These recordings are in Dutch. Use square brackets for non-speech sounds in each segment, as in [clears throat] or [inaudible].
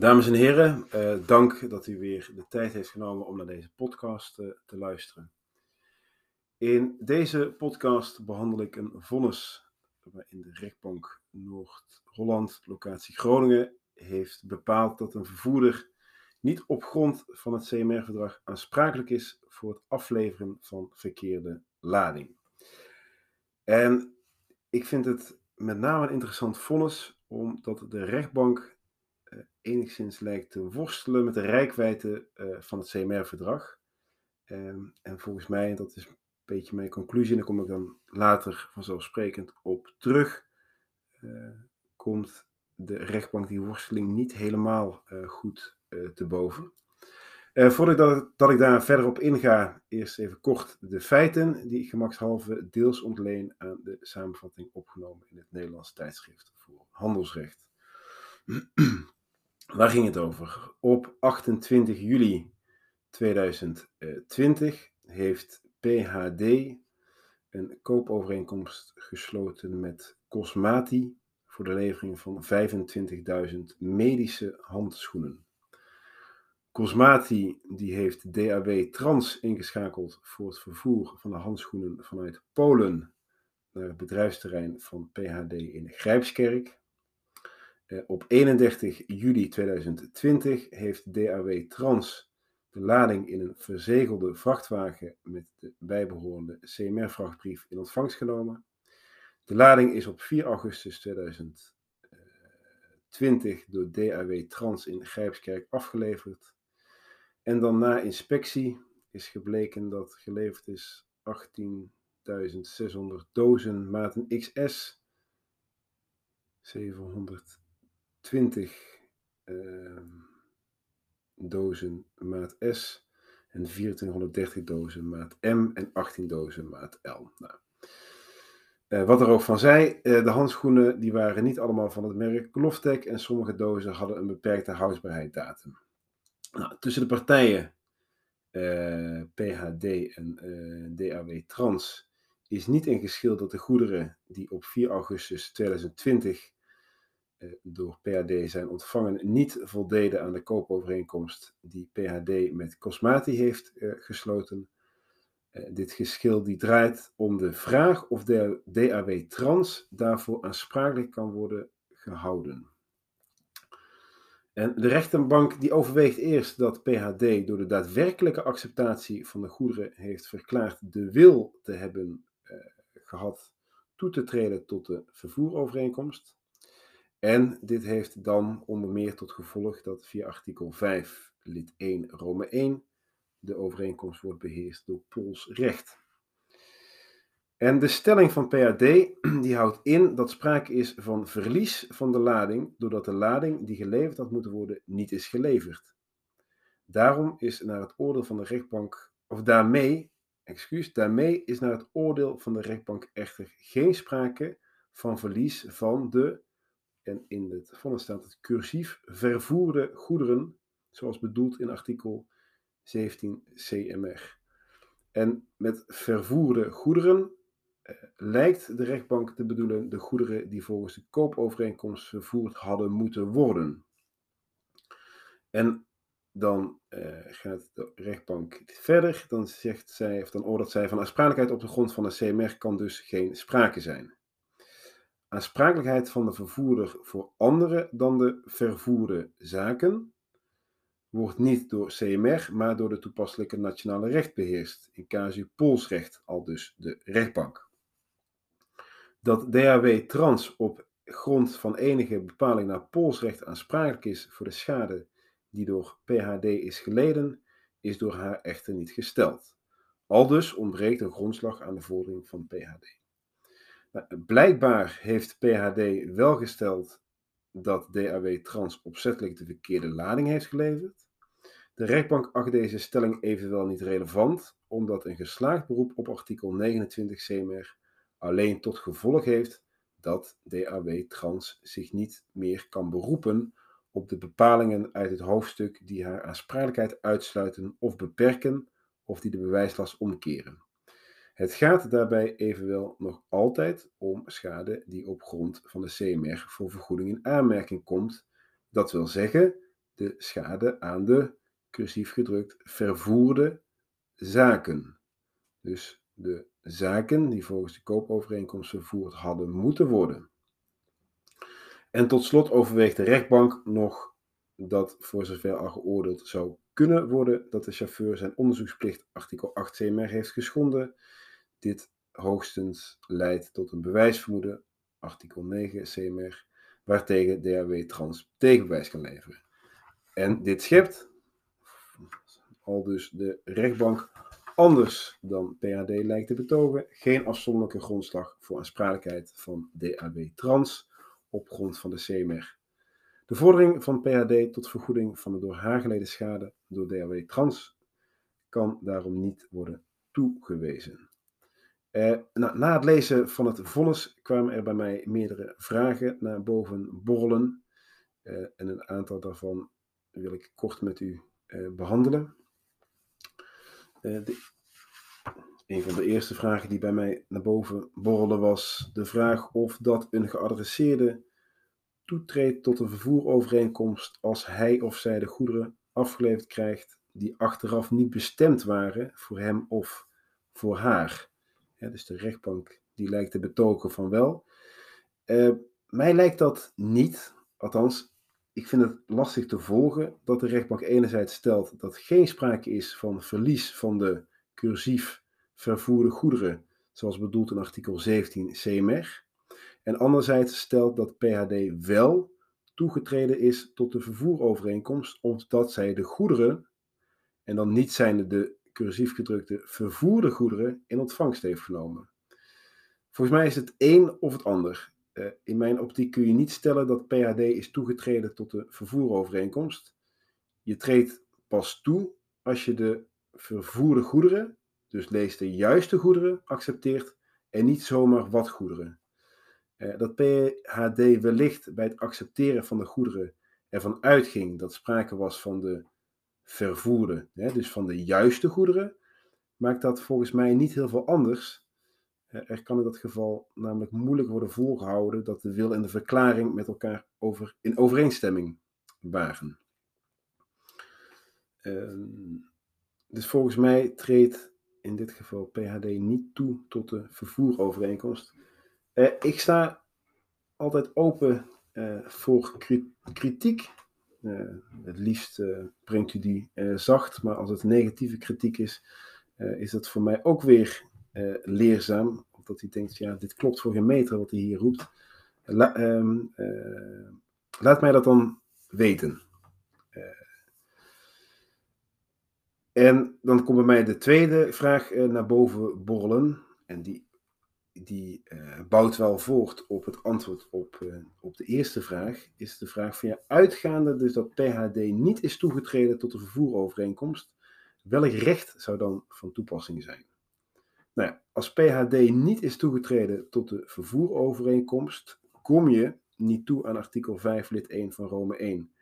Dames en heren, eh, dank dat u weer de tijd heeft genomen om naar deze podcast eh, te luisteren. In deze podcast behandel ik een vonnis waarin de rechtbank Noord-Holland, locatie Groningen, heeft bepaald dat een vervoerder niet op grond van het CMR-verdrag aansprakelijk is voor het afleveren van verkeerde lading. En ik vind het met name een interessant vonnis, omdat de rechtbank enigszins lijkt te worstelen met de rijkwijde uh, van het CMR-verdrag. Um, en volgens mij, dat is een beetje mijn conclusie, en daar kom ik dan later vanzelfsprekend op terug, uh, komt de rechtbank die worsteling niet helemaal goed te boven. Voordat dat, dat, ik daar verder op inga, eerst even kort de feiten die ik gemakshalve deels ontleen aan de samenvatting opgenomen in het Nederlands tijdschrift voor handelsrecht. [clears throat] Waar ging het over? Op 28 juli 2020 heeft PHD een koopovereenkomst gesloten met Cosmati voor de levering van 25.000 medische handschoenen. Cosmati die heeft DAW Trans ingeschakeld voor het vervoer van de handschoenen vanuit Polen naar het bedrijfsterrein van PHD in Grijpskerk. Eh, op 31 juli 2020 heeft DAW Trans de lading in een verzegelde vrachtwagen met de bijbehorende CMR-vrachtbrief in ontvangst genomen. De lading is op 4 augustus 2020 door DAW Trans in Grijpskerk afgeleverd. En dan na inspectie is gebleken dat geleverd is 18.600 dozen maten XS, 720 uh, dozen maat S en 2430 dozen maat M en 18 dozen maat L. Nou, uh, wat er ook van zij, uh, de handschoenen die waren niet allemaal van het merk Loftek en sommige dozen hadden een beperkte houdbaarheidsdatum. Nou, tussen de partijen eh, PHD en eh, DAW Trans is niet in geschil dat de goederen die op 4 augustus 2020 uh, eh, door PHD zijn ontvangen niet voldeden aan de koopovereenkomst die PHD met Cosmati heeft gesloten. dit geschil die draait om de vraag of de DAW Trans daarvoor aansprakelijk kan worden gehouden. En de rechterbank die overweegt eerst dat PHD door de daadwerkelijke acceptatie van de goederen heeft verklaard de wil te hebben gehad toe te treden tot de vervoerovereenkomst. En dit heeft dan onder meer tot gevolg dat via artikel 5 lid 1 Rome 1 de overeenkomst wordt beheerst door Pools recht. En de stelling van PAD [clears throat] die houdt in dat sprake is van verlies van de lading doordat de lading die geleverd had moeten worden niet is geleverd. Daarom is naar het oordeel van de rechtbank, of daarmee, excuus, daarmee is naar het oordeel van de rechtbank echter geen sprake van verlies van de, en in het vonnis staat het cursief, vervoerde goederen, zoals bedoeld in artikel 17 CMR. En met vervoerde goederen lijkt de rechtbank te bedoelen de goederen die volgens de koopovereenkomst vervoerd hadden moeten worden. En dan uh, gaat de rechtbank verder. Dan zegt zij, of dan oordeelt zij van aansprakelijkheid op de grond van de CMR kan dus geen sprake zijn. Aansprakelijkheid van de vervoerder voor andere dan de vervoerde zaken wordt niet door CMR, maar door de toepasselijke nationale recht beheerst. In casu Poolsrecht, al dus de rechtbank dat DAW Trans op grond van enige bepaling naar Poolsrecht aansprakelijk is voor de schade die door PHD is geleden, is door haar echter niet gesteld. Aldus ontbreekt een grondslag aan de vordering van PHD. Blijkbaar heeft PHD wel gesteld dat DAW Trans opzettelijk de verkeerde lading heeft geleverd. De rechtbank acht deze stelling evenwel niet relevant, omdat een geslaagd beroep op artikel 29 CMR alleen tot gevolg heeft dat DAW Trans zich niet meer kan beroepen op de bepalingen uit het hoofdstuk die haar aansprakelijkheid uitsluiten of beperken of die de bewijslast omkeren. Het gaat daarbij evenwel nog altijd om schade die op grond van de CMR voor vergoeding in aanmerking komt. Dat wil zeggen, de schade aan de, cursief gedrukt, vervoerde zaken. Dus de zaken die volgens de koopovereenkomst vervoerd hadden moeten worden. En tot slot overweegt de rechtbank nog dat voor zover al geoordeeld zou kunnen worden dat de chauffeur zijn onderzoeksplicht artikel 8 CMR heeft geschonden. Dit hoogstens leidt tot een bewijsvermoeden, artikel 9 CMR, waartegen DAW Trans tegenbewijs kan leveren. En dit schept, al dus de rechtbank, anders dan PHD lijkt te betogen, geen afzonderlijke grondslag voor aansprakelijkheid van DAW Trans op grond van de CMR. De vordering van PHD tot vergoeding van de door haar geleden schade door DAW Trans kan daarom niet worden toegewezen. Eh, na, na, het lezen van het vonnis kwamen er bij mij meerdere vragen naar boven borrelen. Eh, en een aantal daarvan wil ik kort met u eh, behandelen. Eh, de, een van de eerste vragen die bij mij naar boven borrelde was de vraag of dat een geadresseerde toetreedt tot een vervoerovereenkomst als hij of zij de goederen afgeleverd krijgt die achteraf niet bestemd waren voor hem of voor haar. Dus de rechtbank die lijkt te betogen van wel. Uh, mij lijkt dat niet, althans, ik vind het lastig te volgen dat de rechtbank enerzijds stelt dat geen sprake is van verlies van de cursief vervoerde goederen, zoals bedoeld in artikel 17 CMR. En anderzijds stelt dat PHD wel toegetreden is tot de vervoerovereenkomst, omdat zij de goederen, en dan niet zijnde de cursief gedrukte vervoerde goederen, in ontvangst heeft genomen. Volgens mij is het een of het ander. Uh, in mijn optiek kun je niet stellen dat PHD is toegetreden tot de vervoerovereenkomst. Je treedt pas toe als je de vervoerde goederen, dus lees de juiste goederen, accepteert en niet zomaar wat goederen. Uh, dat PHD wellicht bij het accepteren van de goederen ervan uitging dat sprake was van de vervoerde, hè, dus van de juiste goederen, maakt dat volgens mij niet heel veel anders eh, er kan in dat geval namelijk moeilijk worden volgehouden dat de wil en de verklaring met elkaar over, in overeenstemming waren. Ehm, dus volgens mij treedt in dit geval PHD niet toe tot de vervoerovereenkomst. Uh, ik sta altijd open uh, voor kritiek. Uh, het liefst brengt u die zacht, maar als het negatieve kritiek is, is dat voor mij ook weer leerzaam. Of dat hij denkt, ja, dit klopt voor geen meter wat hij hier roept. Uh, laat mij dat dan weten. En dan komt bij mij de tweede vraag naar boven borrelen. En die, die bouwt wel voort op het antwoord op, op de eerste vraag. Is de vraag van ja, uitgaande dus dat PHD niet is toegetreden tot de vervoerovereenkomst. Welk recht zou dan van toepassing zijn? Nou als PHD niet is toegetreden tot de vervoerovereenkomst, kom je niet toe aan artikel 5 lid 1 van Rome 1.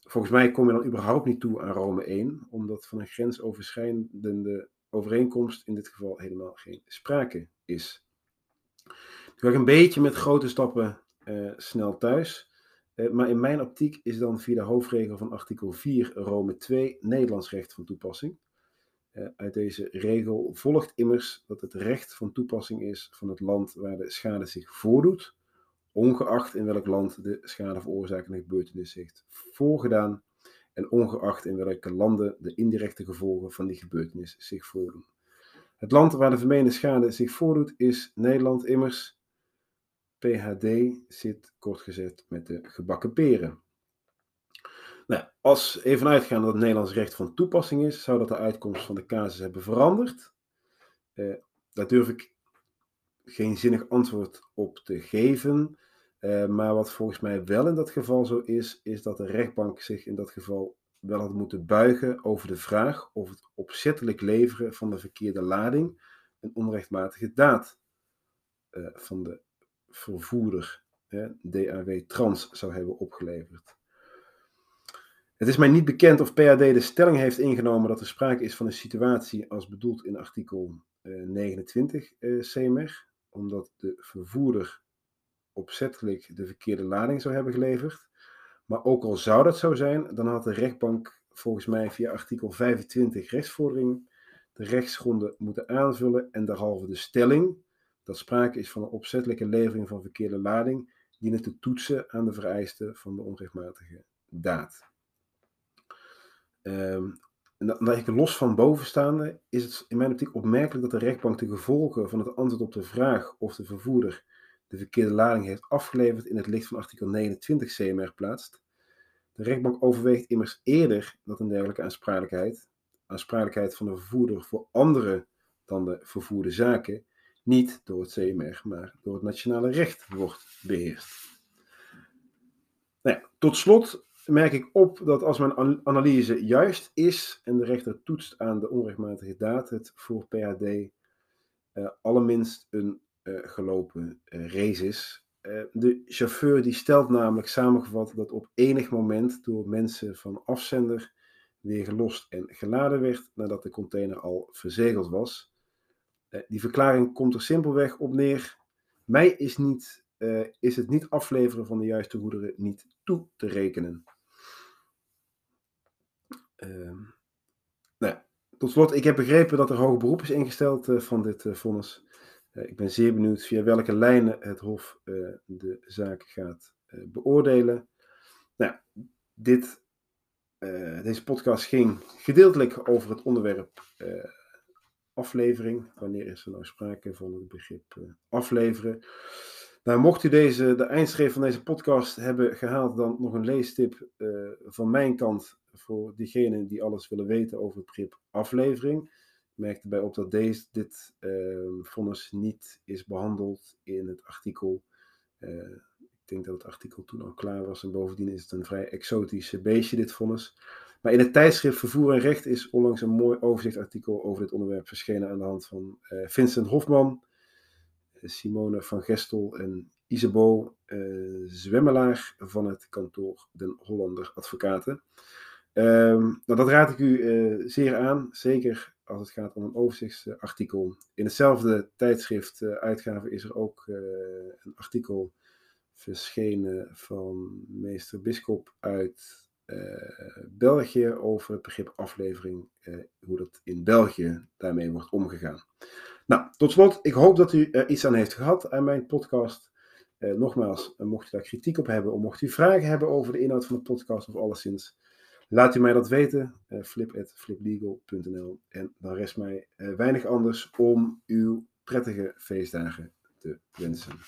Volgens mij kom je dan überhaupt niet toe aan Rome 1, omdat van een grensoverschrijdende overeenkomst in dit geval helemaal geen sprake is. Nu ga ik een beetje met grote stappen uh, snel thuis. Uh, maar in mijn optiek is dan via de hoofdregel van artikel 4 Rome 2 Nederlands recht van toepassing. Eh, uit deze regel volgt immers dat het recht van toepassing is van het land waar de schade zich voordoet, ongeacht in welk land de schade veroorzakende gebeurtenis heeft voorgedaan en ongeacht in welke landen de indirecte gevolgen van die gebeurtenis zich voordoen. Het land waar de vermeende schade zich voordoet is Nederland immers. PHD zit kort gezet met de gebakken peren. Nou, als even uitgaan dat het Nederlands recht van toepassing is, zou dat de uitkomst van de casus hebben veranderd? Uh, daar durf ik geen zinnig antwoord op te geven. Uh, maar wat volgens mij wel in dat geval zo is, is dat de rechtbank zich in dat geval wel had moeten buigen over de vraag of het opzettelijk leveren van de verkeerde lading een onrechtmatige daad uh, van de vervoerder, DAW Trans, zou hebben opgeleverd. Het is mij niet bekend of PAD de stelling heeft ingenomen dat er sprake is van een situatie als bedoeld in artikel 29 uh, CMR, omdat de vervoerder opzettelijk de verkeerde lading zou hebben geleverd. Maar ook al zou dat zo zijn, dan had de rechtbank volgens mij via artikel 25 rechtsvordering de rechtsgronden moeten aanvullen en derhalve de stelling dat sprake is van een opzettelijke levering van verkeerde lading dienen te toetsen aan de vereisten van de onrechtmatige daad. Um, dan los van bovenstaande is het in mijn optiek opmerkelijk dat de rechtbank de gevolgen van het antwoord op de vraag of de vervoerder de verkeerde lading heeft afgeleverd in het licht van artikel 29 CMR plaatst. De rechtbank overweegt immers eerder dat een dergelijke aansprakelijkheid, aansprakelijkheid van de vervoerder voor andere dan de vervoerde zaken, niet door het CMR, maar door het nationale recht wordt beheerst. Nou tot slot merk ik op dat als mijn analyse juist is en de rechter toetst aan de onrechtmatige daad, het voor PHD eh, allerminst een gelopen uh, race is. de chauffeur die stelt namelijk samengevat dat op enig moment door mensen van afzender weer gelost en geladen werd nadat de container al verzegeld was. die verklaring komt er simpelweg op neer. Mij is, niet, is het niet afleveren van de juiste goederen niet toe te rekenen. Ehm, nou tot slot, ik heb begrepen dat er hoger beroep is ingesteld van dit vonnis. Uh, ik ben zeer benieuwd via welke lijnen het Hof de zaak gaat beoordelen. Nou, dit, deze podcast ging gedeeltelijk over het onderwerp aflevering. Wanneer is er nou sprake van het begrip afleveren? Nou, mocht u deze, de eindstreep van deze podcast hebben gehaald, dan nog een leestip van mijn kant voor diegenen die alles willen weten over het begrip aflevering. Ik merk erbij op dat deze, dit uh, vonnis niet is behandeld in het artikel. Uh, ik denk dat het artikel toen al klaar was en bovendien is het een vrij exotisch beestje, dit vonnis. Maar in het tijdschrift Vervoer en Recht is onlangs een mooi overzichtsartikel over dit onderwerp verschenen aan de hand van Vincent Hofman Simone van Gestel en Isabo uh, Zwemmelaar van het kantoor Den Hollander Advocaten. Um, nou, dat raad ik u zeer aan, zeker als het gaat om een overzichtsartikel. In hetzelfde tijdschrift uh, uitgave is er ook een artikel verschenen van meester Biskop uit België over het begrip aflevering, hoe dat in België daarmee wordt omgegaan. Nou, tot slot, ik hoop dat u er iets aan heeft gehad aan mijn podcast. Eh, nogmaals, eh, mocht u daar kritiek op hebben of mocht u vragen hebben over de inhoud van de podcast of alleszins, laat u mij dat weten, uh, flip.fliplegal.nl. En dan rest mij uh, weinig anders om uw prettige feestdagen te wensen.